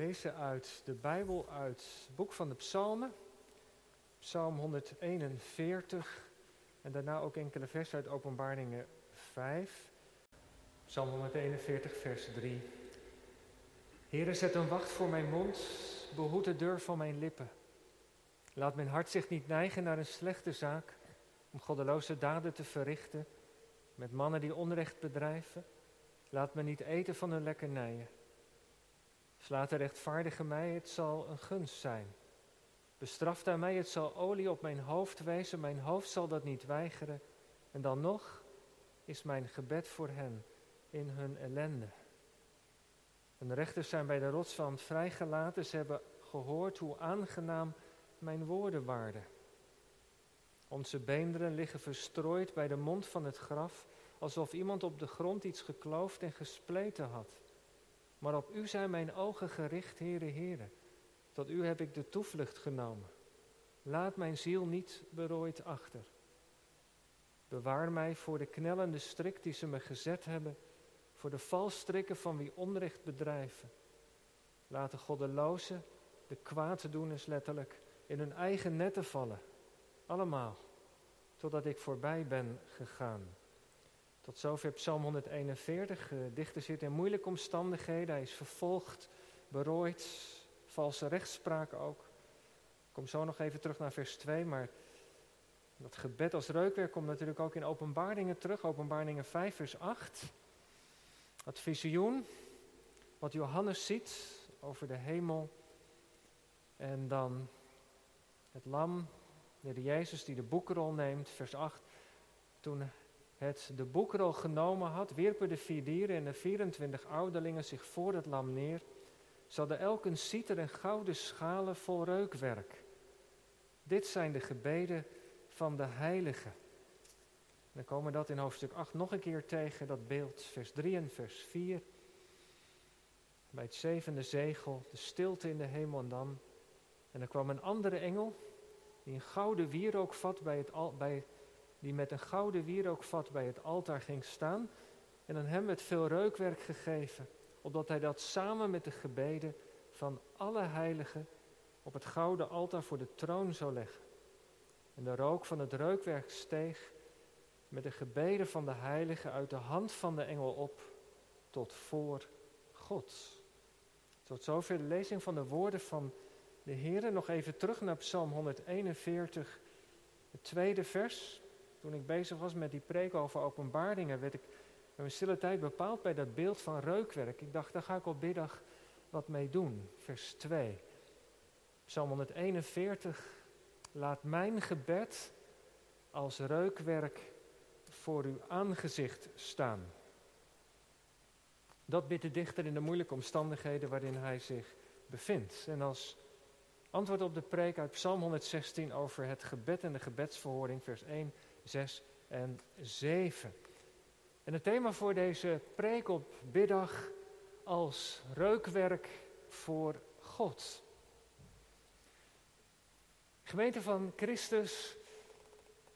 lezen uit de Bijbel, uit het boek van de Psalmen, Psalm 141 en daarna ook enkele versen uit Openbaringen 5. Psalm 141, vers 3. Heere, zet een wacht voor mijn mond, behoed de deur van mijn lippen. Laat mijn hart zich niet neigen naar een slechte zaak, om goddeloze daden te verrichten, met mannen die onrecht bedrijven. Laat me niet eten van hun lekkernijen. Slaat de rechtvaardige mij, het zal een gunst zijn. Bestraft hij mij, het zal olie op mijn hoofd wezen, mijn hoofd zal dat niet weigeren. En dan nog is mijn gebed voor hen in hun ellende. Hun rechters zijn bij de rotswand vrijgelaten, ze hebben gehoord hoe aangenaam mijn woorden waren. Onze beenderen liggen verstrooid bij de mond van het graf, alsof iemand op de grond iets gekloofd en gespleten had. Maar op u zijn mijn ogen gericht, Heere, Heere. Tot u heb ik de toevlucht genomen. Laat mijn ziel niet berooid achter. Bewaar mij voor de knellende strik die ze me gezet hebben, voor de valstrikken van wie onrecht bedrijven. Laat de goddelozen, de kwaaddoeners letterlijk, in hun eigen netten vallen. Allemaal, totdat ik voorbij ben gegaan. Tot zover Psalm 141. De dichter zit in moeilijke omstandigheden. Hij is vervolgd, berooid, valse rechtspraak ook. Ik kom zo nog even terug naar vers 2, maar dat gebed als reukwerk komt natuurlijk ook in openbaringen terug. Openbaringen 5, vers 8. Het visioen, wat Johannes ziet over de hemel. En dan het lam, de Jezus die de boekrol neemt, vers 8. Toen het de boekrol genomen had, wierpen de vier dieren en de 24 ouderlingen zich voor het lam neer. Ze elk een citer en gouden schalen vol reukwerk. Dit zijn de gebeden van de heiligen. Dan komen dat in hoofdstuk 8 nog een keer tegen, dat beeld, vers 3 en vers 4. Bij het zevende zegel, de stilte in de hemel en dan. En er kwam een andere engel, die een gouden wierookvat bij het, al, bij, die met een gouden wierookvat bij het altaar ging staan. En aan hem werd veel reukwerk gegeven, opdat hij dat samen met de gebeden van alle heiligen op het gouden altaar voor de troon zou leggen. En de rook van het reukwerk steeg met de gebeden van de heiligen uit de hand van de engel op tot voor God. Tot zover de lezing van de woorden van de Heer. Nog even terug naar Psalm 141, het tweede vers. Toen ik bezig was met die preek over openbaringen, werd ik mijn stille tijd bepaald bij dat beeld van reukwerk. Ik dacht, daar ga ik op middag wat mee doen. Vers 2. Psalm 141. Laat mijn gebed als reukwerk voor uw aangezicht staan. Dat bidt de dichter in de moeilijke omstandigheden waarin hij zich bevindt. En als antwoord op de preek uit Psalm 116 over het gebed en de gebedsverhoring, vers 1, 6 en 7. En het thema voor deze preek op biddag als reukwerk voor God. Gemeente van Christus,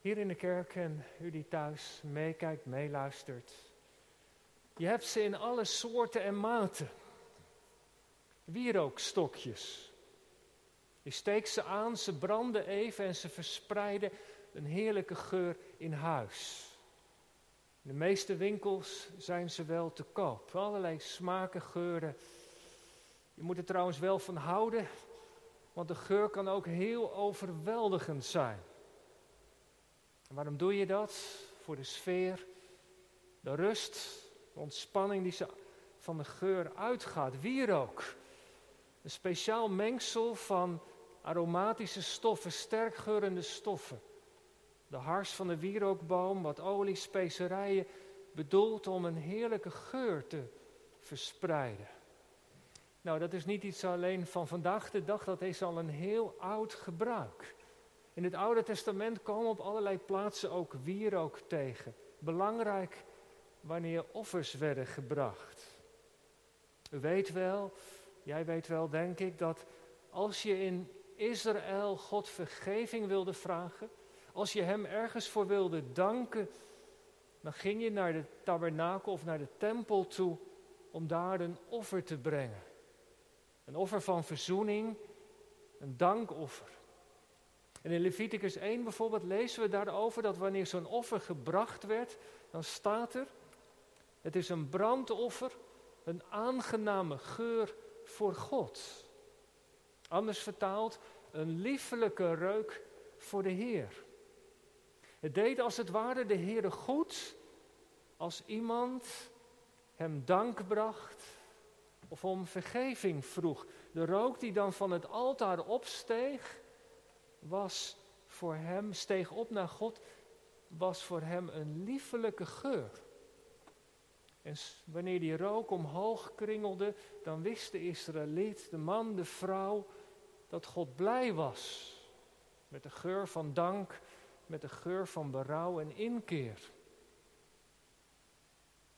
hier in de kerk en u die thuis meekijkt, meeluistert. Je hebt ze in alle soorten en maten. Wierookstokjes. Je steekt ze aan, ze branden even en ze verspreiden een heerlijke geur in huis. In de meeste winkels zijn ze wel te koop. Allerlei smaken, geuren. Je moet er trouwens wel van houden, want de geur kan ook heel overweldigend zijn. En waarom doe je dat? Voor de sfeer, de rust, de ontspanning die ze van de geur uitgaat. Wierook. Een speciaal mengsel van aromatische stoffen, sterk geurende stoffen. De hars van de wierookboom, wat olie, specerijen, bedoeld om een heerlijke geur te verspreiden. Nou, dat is niet iets alleen van vandaag de dag, dat is al een heel oud gebruik. In het Oude Testament komen op allerlei plaatsen ook wierook tegen. Belangrijk wanneer offers werden gebracht. U weet wel, jij weet wel, denk ik, dat als je in Israël God vergeving wilde vragen, als je Hem ergens voor wilde danken, dan ging je naar de tabernakel of naar de tempel toe om daar een offer te brengen. Een offer van verzoening, een dankoffer. En in Leviticus 1 bijvoorbeeld lezen we daarover dat wanneer zo'n offer gebracht werd, dan staat er, het is een brandoffer, een aangename geur voor God. Anders vertaald, een liefelijke reuk voor de Heer. Het deed als het ware de Heere goed als iemand hem dank bracht of om vergeving vroeg. De rook die dan van het altaar opsteeg, was voor hem, steeg op naar God, was voor hem een liefelijke geur. En wanneer die rook omhoog kringelde, dan wist de Israëliet, de man, de vrouw, dat God blij was. Met de geur van dank, met de geur van berouw en inkeer.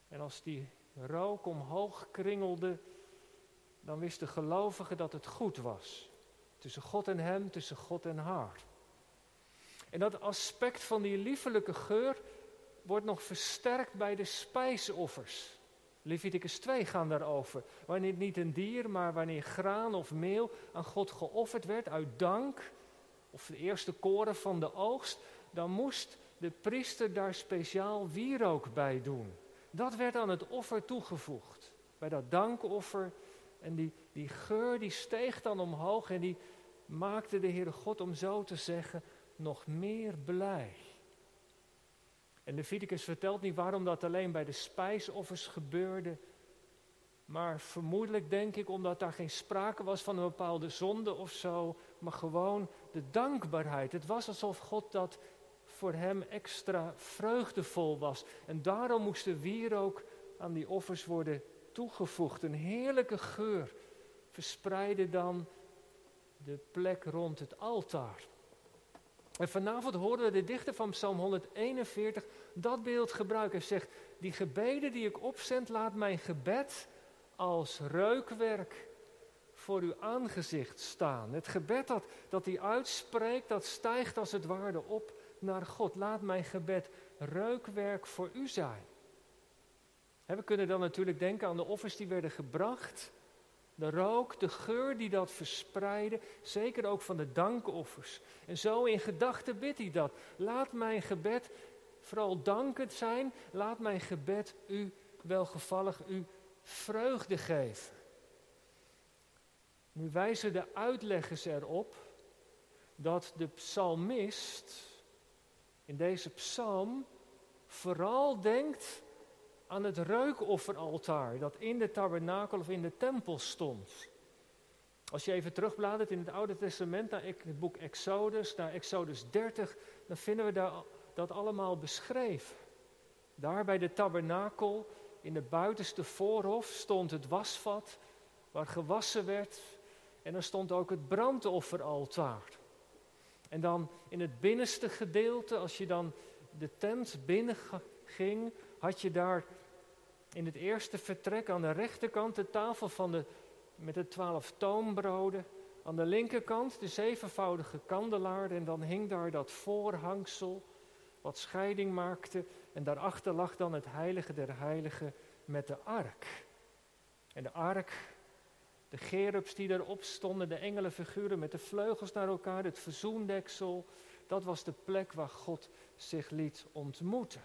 En als die rook omhoog kringelde, dan wist de gelovige dat het goed was. Tussen God en hem, tussen God en haar. En dat aspect van die liefelijke geur wordt nog versterkt bij de spijsoffers. Leviticus 2 gaan daarover. Wanneer niet een dier, maar wanneer graan of meel aan God geofferd werd uit dank, of de eerste koren van de oogst, dan moest de priester daar speciaal wierook bij doen. Dat werd aan het offer toegevoegd. Bij dat dankoffer. En die, die geur die steeg dan omhoog en die maakte de Heere God, om zo te zeggen, nog meer blij. En Leviticus vertelt niet waarom dat alleen bij de spijsoffers gebeurde. Maar vermoedelijk denk ik omdat daar geen sprake was van een bepaalde zonde of zo. Maar gewoon de dankbaarheid. Het was alsof God dat voor hem extra vreugdevol was. En daarom moest de wierook aan die offers worden toegevoegd. Een heerlijke geur verspreidde dan de plek rond het altaar. En vanavond horen we de dichter van Psalm 141 dat beeld gebruiken. Hij zegt, die gebeden die ik opzend, laat mijn gebed als reukwerk voor uw aangezicht staan. Het gebed dat, dat hij uitspreekt, dat stijgt als het ware op naar God. Laat mijn gebed reukwerk voor u zijn. we kunnen dan natuurlijk denken aan de offers die werden gebracht. De rook, de geur die dat verspreidde, zeker ook van de dankoffers. En zo in gedachten bidt hij dat. Laat mijn gebed vooral dankend zijn. Laat mijn gebed u welgevallig, u vreugde geven. Nu wijzen de uitleggers erop dat de psalmist in deze psalm vooral denkt aan het reukofferaltaar dat in de tabernakel of in de tempel stond. Als je even terugbladert in het Oude Testament naar het boek Exodus, naar Exodus 30, dan vinden we daar dat allemaal beschreven. Daar bij de tabernakel, in de buitenste voorhof, stond het wasvat waar gewassen werd. En er stond ook het brandofferaltaar. En dan in het binnenste gedeelte, als je dan de tent binnen ging, had je daar in het eerste vertrek aan de rechterkant de tafel van de, met de twaalf toonbroden. Aan de linkerkant de zevenvoudige kandelaar en dan hing daar dat voorhangsel wat scheiding maakte. En daarachter lag dan het heilige der heiligen met de ark. En de ark, de gerubs die erop stonden, de engelenfiguren met de vleugels naar elkaar, het verzoendeksel, dat was de plek waar God zich liet ontmoeten.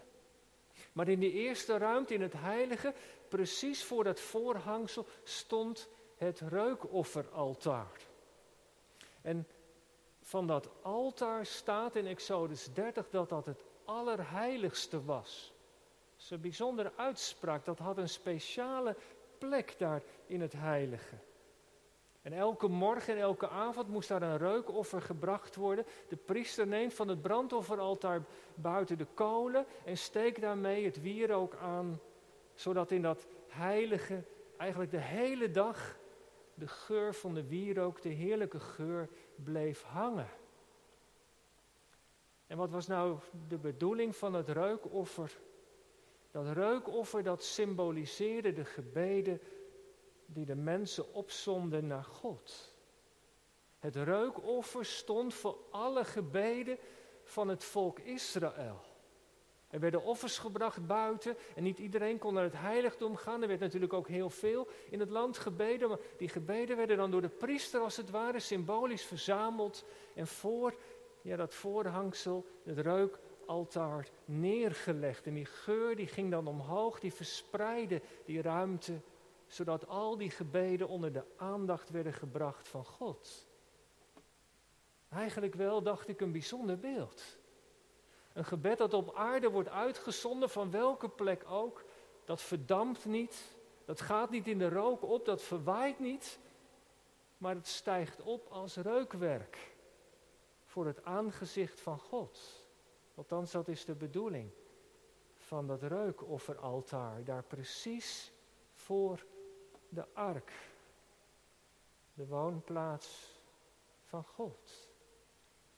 Maar in die eerste ruimte, in het heilige, precies voor dat voorhangsel, stond het reukofferaltaar. En van dat altaar staat in Exodus 30 dat dat het allerheiligste was. Dat is een bijzondere uitspraak, dat had een speciale plek daar in het heilige. En elke morgen en elke avond moest daar een reukoffer gebracht worden. De priester neemt van het brandofferaltaar buiten de kolen en steekt daarmee het wierook aan, zodat in dat heilige eigenlijk de hele dag de geur van de wierook, de heerlijke geur, bleef hangen. En wat was nou de bedoeling van het reukoffer? Dat reukoffer dat symboliseerde de gebeden die de mensen opzonden naar God. Het reukoffer stond voor alle gebeden van het volk Israël. Er werden offers gebracht buiten en niet iedereen kon naar het heiligdom gaan. Er werd natuurlijk ook heel veel in het land gebeden, maar die gebeden werden dan door de priester als het ware symbolisch verzameld en voor ja, dat voorhangsel, het reukaltaar, neergelegd. En die geur die ging dan omhoog, die verspreidde die ruimte, zodat al die gebeden onder de aandacht werden gebracht van God. Eigenlijk wel, dacht ik, een bijzonder beeld. Een gebed dat op aarde wordt uitgezonden, van welke plek ook, dat verdampt niet, dat gaat niet in de rook op, dat verwaait niet, maar het stijgt op als reukwerk voor het aangezicht van God. Althans, dat is de bedoeling van dat reukofferaltaar, daar precies voor de ark, de woonplaats van God.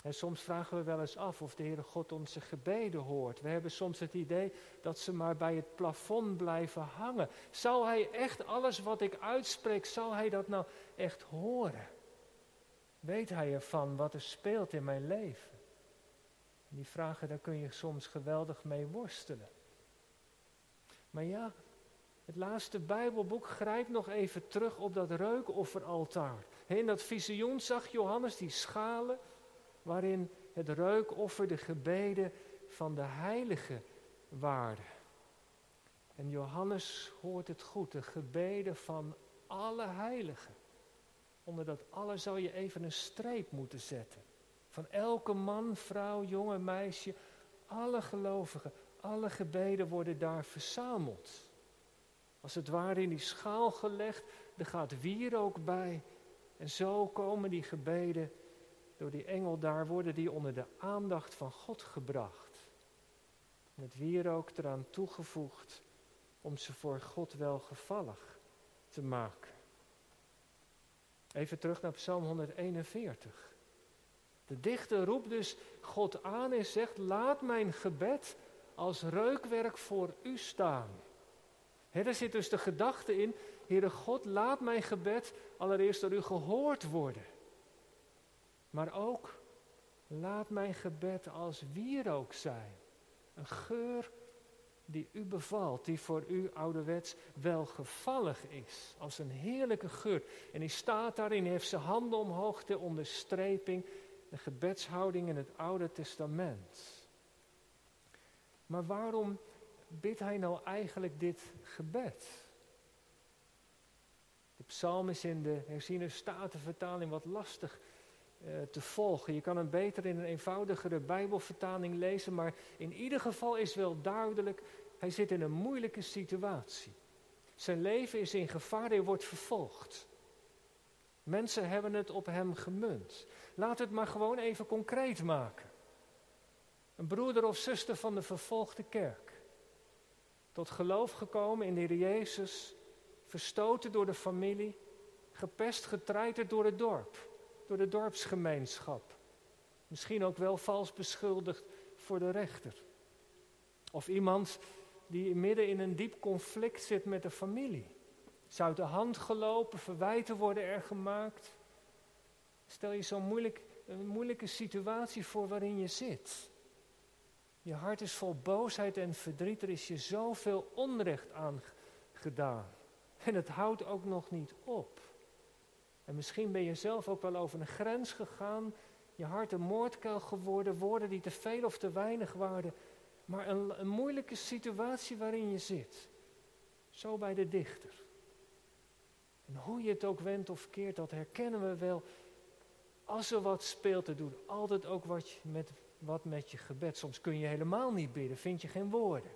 En soms vragen we wel eens af of de Heere God onze gebeden hoort. We hebben soms het idee dat ze maar bij het plafond blijven hangen. Zal Hij echt alles wat ik uitspreek, zal Hij dat nou echt horen? Weet Hij ervan wat er speelt in mijn leven? die vragen, daar kun je soms geweldig mee worstelen. Maar ja, het laatste Bijbelboek grijpt nog even terug op dat reukofferaltaar. In dat visioen zag Johannes die schalen waarin het reukoffer de gebeden van de heilige waren. En Johannes hoort het goed, de gebeden van alle heiligen. Onder dat alle zou je even een streep moeten zetten. Van elke man, vrouw, jonge meisje, alle gelovigen, alle gebeden worden daar verzameld. Als het ware in die schaal gelegd, er gaat wier ook bij. En zo komen die gebeden door die engel daar, worden die onder de aandacht van God gebracht. Met wierook eraan toegevoegd om ze voor God welgevallig te maken. Even terug naar Psalm 141. De dichter roept dus God aan en zegt: Laat mijn gebed als reukwerk voor u staan. Daar zit dus de gedachte in: Heere God, laat mijn gebed allereerst door u gehoord worden. Maar ook laat mijn gebed als wierook zijn. Een geur die u bevalt, die voor u ouderwets welgevallig is. Als een heerlijke geur. En hij staat daarin, heeft zijn handen omhoog ter onderstreping. De gebedshouding in het Oude Testament. Maar waarom bidt hij nou eigenlijk dit gebed? De psalm is in de herziene statenvertaling wat lastig eh, te volgen. Je kan hem beter in een eenvoudigere Bijbelvertaling lezen, maar in ieder geval is wel duidelijk, hij zit in een moeilijke situatie. Zijn leven is in gevaar, hij wordt vervolgd. Mensen hebben het op hem gemunt. Laat het maar gewoon even concreet maken. Een broeder of zuster van de vervolgde kerk. Tot geloof gekomen in de Heer Jezus, verstoten door de familie, gepest, getreiterd door het dorp door de dorpsgemeenschap. Misschien ook wel vals beschuldigd voor de rechter. Of iemand die midden in een diep conflict zit met de familie. Zou de hand gelopen, verwijten worden er gemaakt. Stel je zo'n moeilijk, moeilijke situatie voor waarin je zit. Je hart is vol boosheid en verdriet. Er is je zoveel onrecht aangedaan. En het houdt ook nog niet op. En misschien ben je zelf ook wel over een grens gegaan, je hart een moordkuil geworden, woorden die te veel of te weinig waren, maar een, moeilijke situatie waarin je zit. Zo bij de dichter. En hoe je het ook wendt of keert, dat herkennen we wel. Als er wat speelt te doen, altijd ook wat met, wat met je gebed. Soms kun je helemaal niet bidden, vind je geen woorden.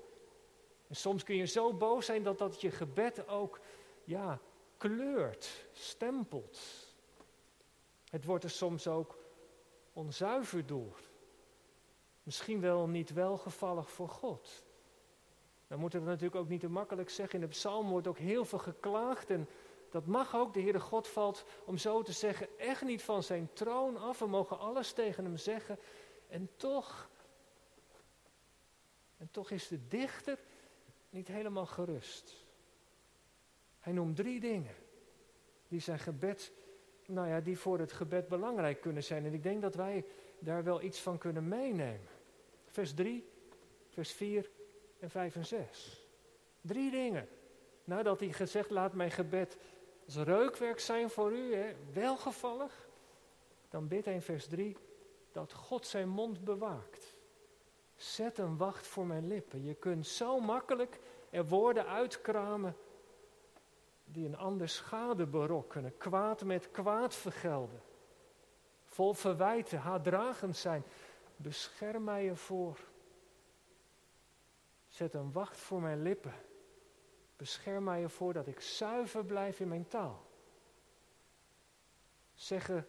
En soms kun je zo boos zijn dat dat je gebed ook, ja, kleurt, stempelt. Het wordt er soms ook onzuiver door. Misschien wel niet welgevallig voor God. Dan moeten we natuurlijk ook niet te makkelijk zeggen. In de psalm wordt ook heel veel geklaagd. En dat mag ook. De Heere God valt, om zo te zeggen, echt niet van zijn troon af. We mogen alles tegen hem zeggen. En toch, en toch is de dichter niet helemaal gerust. Hij noemt drie dingen die zijn gebed, nou ja, die voor het gebed belangrijk kunnen zijn. En ik denk dat wij daar wel iets van kunnen meenemen. Vers 3. vers 4 en 5 en 6. Drie dingen. Nadat hij gezegd, laat mijn gebed als reukwerk zijn voor u, hè, welgevallig. Dan bidt hij in vers 3 dat God zijn mond bewaakt. Zet een wacht voor mijn lippen. Je kunt zo makkelijk er woorden uitkramen die een ander schade berokkenen, kwaad met kwaad vergelden, vol verwijten, haatdragend zijn. Bescherm mij ervoor. Zet een wacht voor mijn lippen. Bescherm mij ervoor dat ik zuiver blijf in mijn taal. Zeggen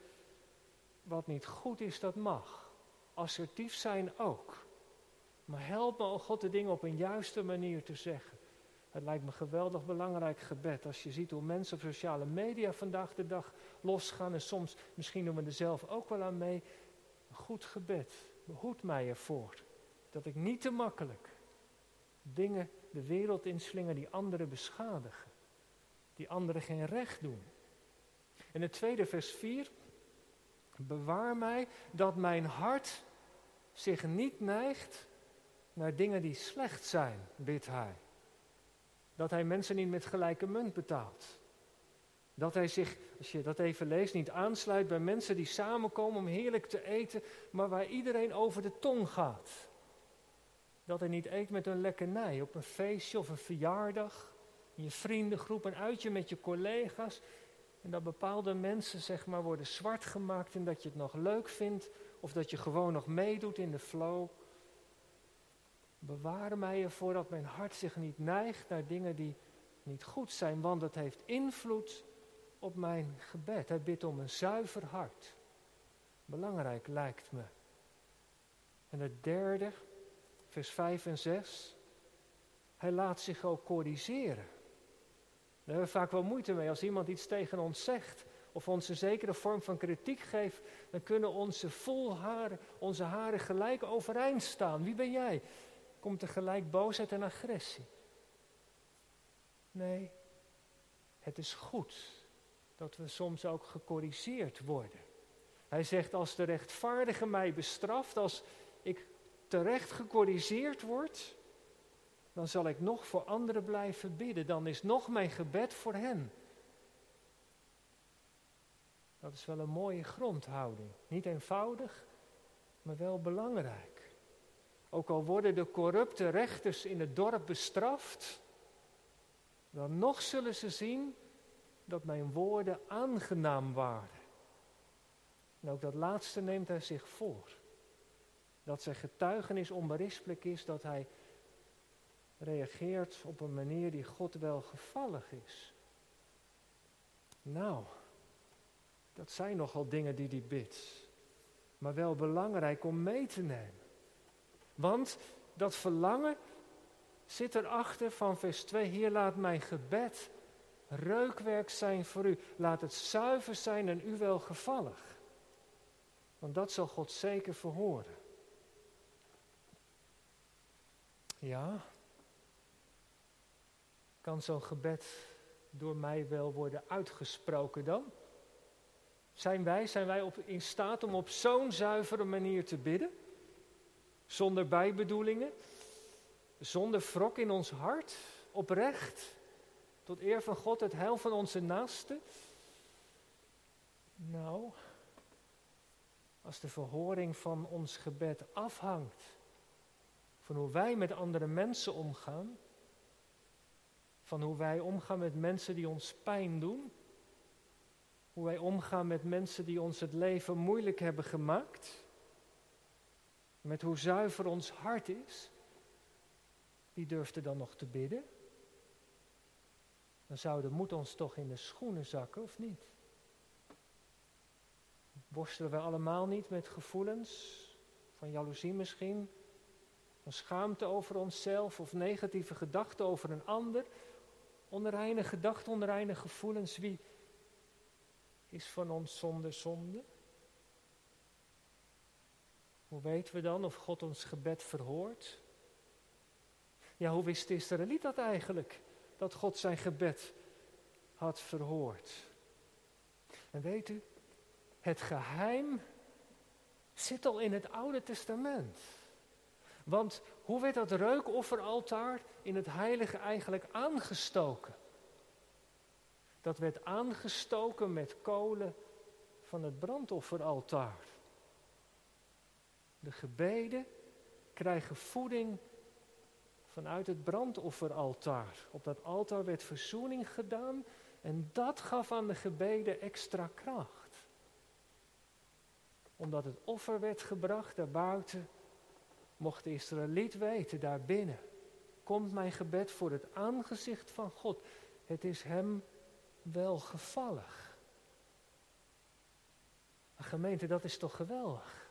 wat niet goed is, dat mag. Assertief zijn ook. Maar help me, oh God, de dingen op een juiste manier te zeggen. Het lijkt me geweldig belangrijk gebed. Als je ziet hoe mensen op sociale media vandaag de dag losgaan. En soms, misschien doen we er zelf ook wel aan mee. Een goed gebed. Behoed mij ervoor. Dat ik niet te makkelijk dingen de wereld inslinger die anderen beschadigen. Die anderen geen recht doen. En het tweede vers 4. Bewaar mij dat mijn hart zich niet neigt naar dingen die slecht zijn, bidt hij. Dat hij mensen niet met gelijke munt betaalt. Dat hij zich, als je dat even leest, niet aansluit bij mensen die samenkomen om heerlijk te eten, maar waar iedereen over de tong gaat. Dat hij niet eet met een lekkernij op een feestje of een verjaardag, in je vriendengroep, een uitje met je collega's. En dat bepaalde mensen zeg maar worden zwart gemaakt en dat je het nog leuk vindt of dat je gewoon nog meedoet in de flow. Bewaar mij ervoor dat mijn hart zich niet neigt naar dingen die niet goed zijn, want het heeft invloed op mijn gebed. Hij bidt om een zuiver hart. Belangrijk lijkt me. En het derde, vers 5 en 6. Hij laat zich ook corrigeren. Daar hebben we vaak wel moeite mee. Als iemand iets tegen ons zegt of ons een zekere vorm van kritiek geeft, dan kunnen onze vol haren, onze haren gelijk overeind staan. Wie ben jij? Komt er gelijk boosheid en agressie? Nee, het is goed dat we soms ook gecorrigeerd worden. Hij zegt, als de rechtvaardige mij bestraft, als ik terecht gecorrigeerd word, dan zal ik nog voor anderen blijven bidden. Dan is nog mijn gebed voor hen. Dat is wel een mooie grondhouding. Niet eenvoudig, maar wel belangrijk. Ook al worden de corrupte rechters in het dorp bestraft, dan nog zullen ze zien dat mijn woorden aangenaam waren. En ook dat laatste neemt hij zich voor. Dat zijn getuigenis onberispelijk is, dat hij reageert op een manier die God wel gevallig is. Nou, dat zijn nogal dingen die hij bidt. Maar wel belangrijk om mee te nemen. Want dat verlangen zit erachter van vers 2. Hier laat mijn gebed reukwerk zijn voor u. Laat het zuiver zijn en u wel gevallig. Want dat zal God zeker verhoren. Ja, kan zo'n gebed door mij wel worden uitgesproken dan? Zijn wij, zijn wij op, in staat om op zo'n zuivere manier te bidden? Zonder bijbedoelingen? Zonder wrok in ons hart? Oprecht? Tot eer van God, het heil van onze naasten? Nou, als de verhoring van ons gebed afhangt van hoe wij met andere mensen omgaan, van hoe wij omgaan met mensen die ons pijn doen, hoe wij omgaan met mensen die ons het leven moeilijk hebben gemaakt, met hoe zuiver ons hart is, wie durft er dan nog te bidden? Dan zou de moed ons toch in de schoenen zakken, of niet? Worstelen we allemaal niet met gevoelens van jaloezie misschien, van schaamte over onszelf of negatieve gedachten over een ander? Onreine gedachten, onreine gevoelens, wie is van ons zonder zonde? Hoe weten we dan of God ons gebed verhoort? Ja, hoe wist de Israëliet dat eigenlijk? Dat God zijn gebed had verhoord. En weet u, het geheim zit al in het Oude Testament. Want hoe werd dat reukofferaltaar in het heilige eigenlijk aangestoken? Dat werd aangestoken met kolen van het brandofferaltaar. De gebeden krijgen voeding vanuit het brandofferaltaar. Op dat altaar werd verzoening gedaan en dat gaf aan de gebeden extra kracht. Omdat het offer werd gebracht daarbuiten, mocht de Israëliet weten daarbinnen. Komt mijn gebed voor het aangezicht van God. Het is hem welgevallig. Gemeente, dat is toch geweldig?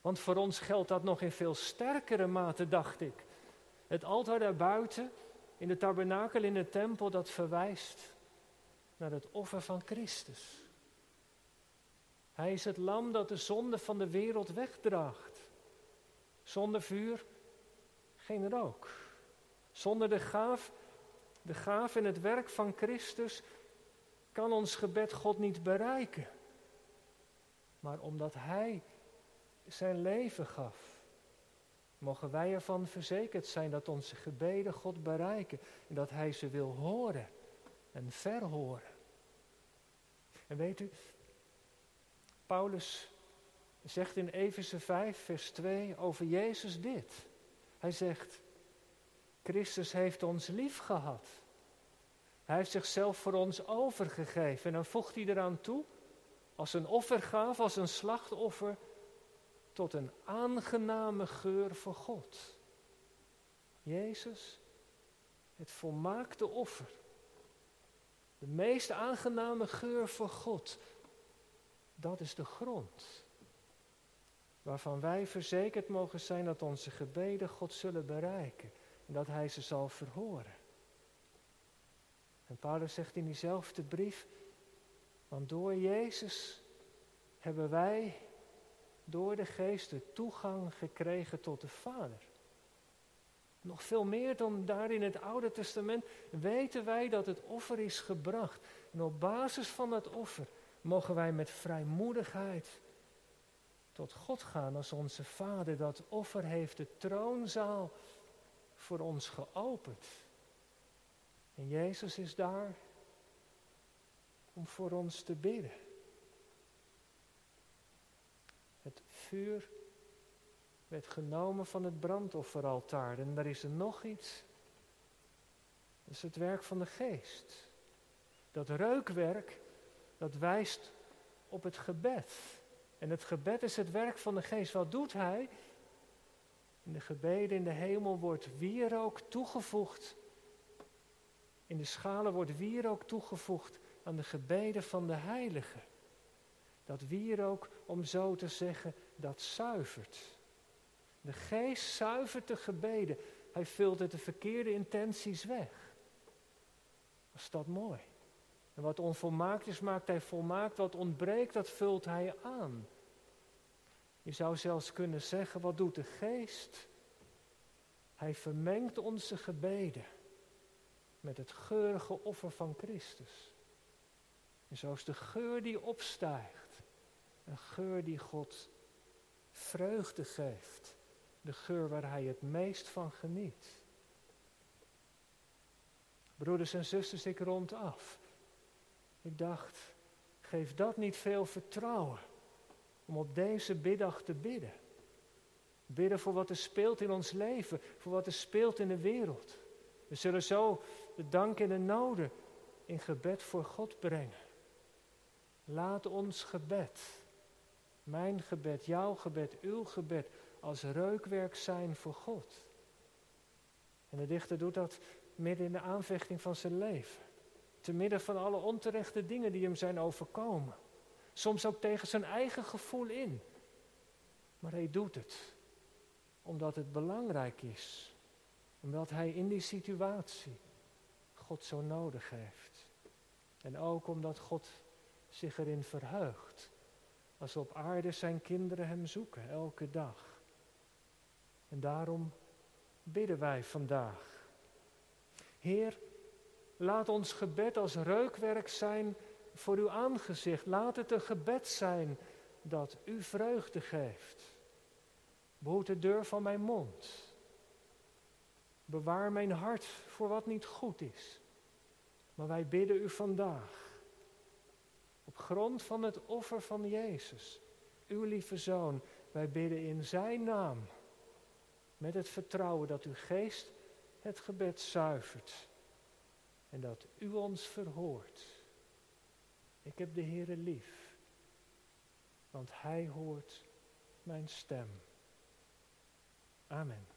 Want voor ons geldt dat nog in veel sterkere mate, dacht ik. Het altaar daarbuiten, in de tabernakel, in de tempel, dat verwijst naar het offer van Christus. Hij is het lam dat de zonde van de wereld wegdraagt. Zonder vuur, geen rook. Zonder de gaaf, de gaaf en het werk van Christus kan ons gebed God niet bereiken. Maar omdat Hij zijn leven gaf, mogen wij ervan verzekerd zijn dat onze gebeden God bereiken en dat Hij ze wil horen en verhoren. En weet u, Paulus zegt in Efeze 5, vers 2 over Jezus dit. Hij zegt, Christus heeft ons lief gehad. Hij heeft zichzelf voor ons overgegeven. En dan voegt hij eraan toe, als een offergave, als een slachtoffer, tot een aangename geur voor God. Jezus, het volmaakte offer. De meest aangename geur voor God. Dat is de grond. Waarvan wij verzekerd mogen zijn dat onze gebeden God zullen bereiken. En dat Hij ze zal verhoren. En Paulus zegt in diezelfde brief, want door Jezus hebben wij door de geest de toegang gekregen tot de Vader. Nog veel meer dan daar in het Oude Testament weten wij dat het offer is gebracht. En op basis van dat offer mogen wij met vrijmoedigheid tot God gaan als onze Vader. Dat offer heeft de troonzaal voor ons geopend. En Jezus is daar om voor ons te bidden. Het vuur werd genomen van het brandofferaltaar. En daar is er nog iets. Dat is het werk van de geest. Dat reukwerk, dat wijst op het gebed. En het gebed is het werk van de geest. Wat doet hij? In de gebeden in de hemel wordt wierook toegevoegd. In de schalen wordt wierook toegevoegd aan de gebeden van de heiligen. Dat wierook, om zo te zeggen, dat zuivert. De geest zuivert de gebeden. Hij vult het de verkeerde intenties weg. Was dat mooi? En wat onvolmaakt is, maakt hij volmaakt. Wat ontbreekt, dat vult hij aan. Je zou zelfs kunnen zeggen, wat doet de geest? Hij vermengt onze gebeden met het geurige offer van Christus. En zo is de geur die opstijgt, een geur die God vreugde geeft, de geur waar Hij het meest van geniet. Broeders en zusters, ik rond af. Ik dacht, geef dat niet veel vertrouwen om op deze biddag te bidden. Bidden voor wat er speelt in ons leven, voor wat er speelt in de wereld. We zullen zo de dank en de noden in gebed voor God brengen. Laat ons gebed, mijn gebed, jouw gebed, uw gebed, als reukwerk zijn voor God. En de dichter doet dat midden in de aanvechting van zijn leven. Te midden van alle onterechte dingen die hem zijn overkomen. Soms ook tegen zijn eigen gevoel in. Maar hij doet het omdat het belangrijk is. Omdat hij in die situatie God zo nodig heeft. En ook omdat God zich erin verheugt. Als op aarde zijn kinderen hem zoeken, elke dag. En daarom bidden wij vandaag. Heer, laat ons gebed als reukwerk zijn voor uw aangezicht. Laat het een gebed zijn dat u vreugde geeft. Behoed de deur van mijn mond. Bewaar mijn hart voor wat niet goed is. Maar wij bidden u vandaag, op grond van het offer van Jezus, uw lieve Zoon, wij bidden in Zijn naam, met het vertrouwen dat uw geest het gebed zuivert en dat u ons verhoort. Ik heb de Heere lief, want Hij hoort mijn stem. Amen.